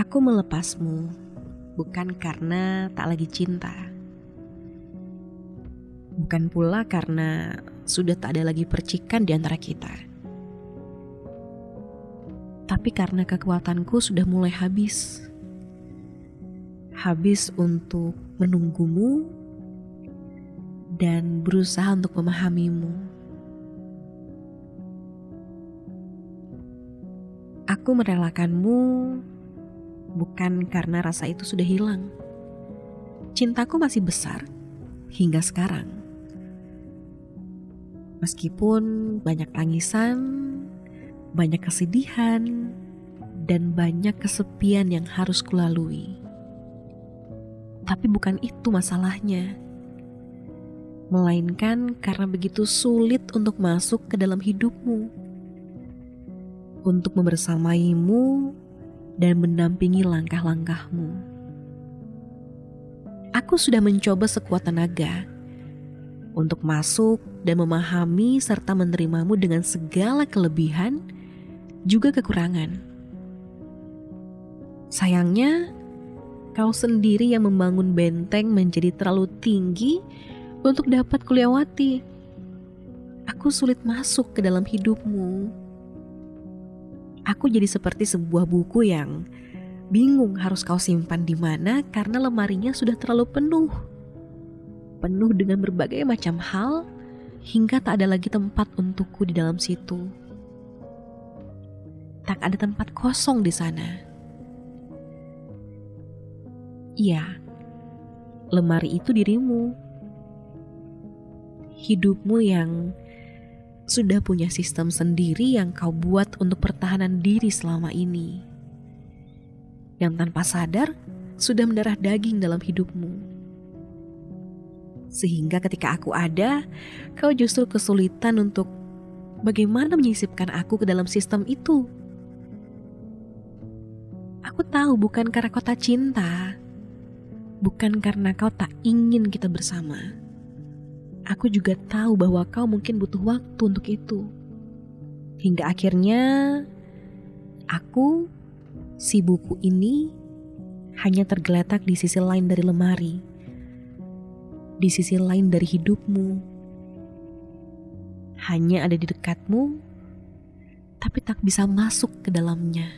Aku melepasmu bukan karena tak lagi cinta. Bukan pula karena sudah tak ada lagi percikan di antara kita. Tapi karena kekuatanku sudah mulai habis. Habis untuk menunggumu dan berusaha untuk memahamimu. Aku merelakanmu bukan karena rasa itu sudah hilang. Cintaku masih besar hingga sekarang. Meskipun banyak tangisan, banyak kesedihan, dan banyak kesepian yang harus kulalui. Tapi bukan itu masalahnya. Melainkan karena begitu sulit untuk masuk ke dalam hidupmu. Untuk membersamaimu dan mendampingi langkah-langkahmu. Aku sudah mencoba sekuat tenaga untuk masuk dan memahami serta menerimamu dengan segala kelebihan juga kekurangan. Sayangnya, kau sendiri yang membangun benteng menjadi terlalu tinggi untuk dapat kulewati. Aku sulit masuk ke dalam hidupmu aku jadi seperti sebuah buku yang bingung harus kau simpan di mana karena lemarinya sudah terlalu penuh. Penuh dengan berbagai macam hal hingga tak ada lagi tempat untukku di dalam situ. Tak ada tempat kosong di sana. Iya, lemari itu dirimu. Hidupmu yang sudah punya sistem sendiri yang kau buat untuk pertahanan diri selama ini. Yang tanpa sadar sudah mendarah daging dalam hidupmu. Sehingga ketika aku ada, kau justru kesulitan untuk bagaimana menyisipkan aku ke dalam sistem itu. Aku tahu bukan karena kau tak cinta, bukan karena kau tak ingin kita bersama aku juga tahu bahwa kau mungkin butuh waktu untuk itu. Hingga akhirnya aku, si buku ini, hanya tergeletak di sisi lain dari lemari. Di sisi lain dari hidupmu. Hanya ada di dekatmu, tapi tak bisa masuk ke dalamnya.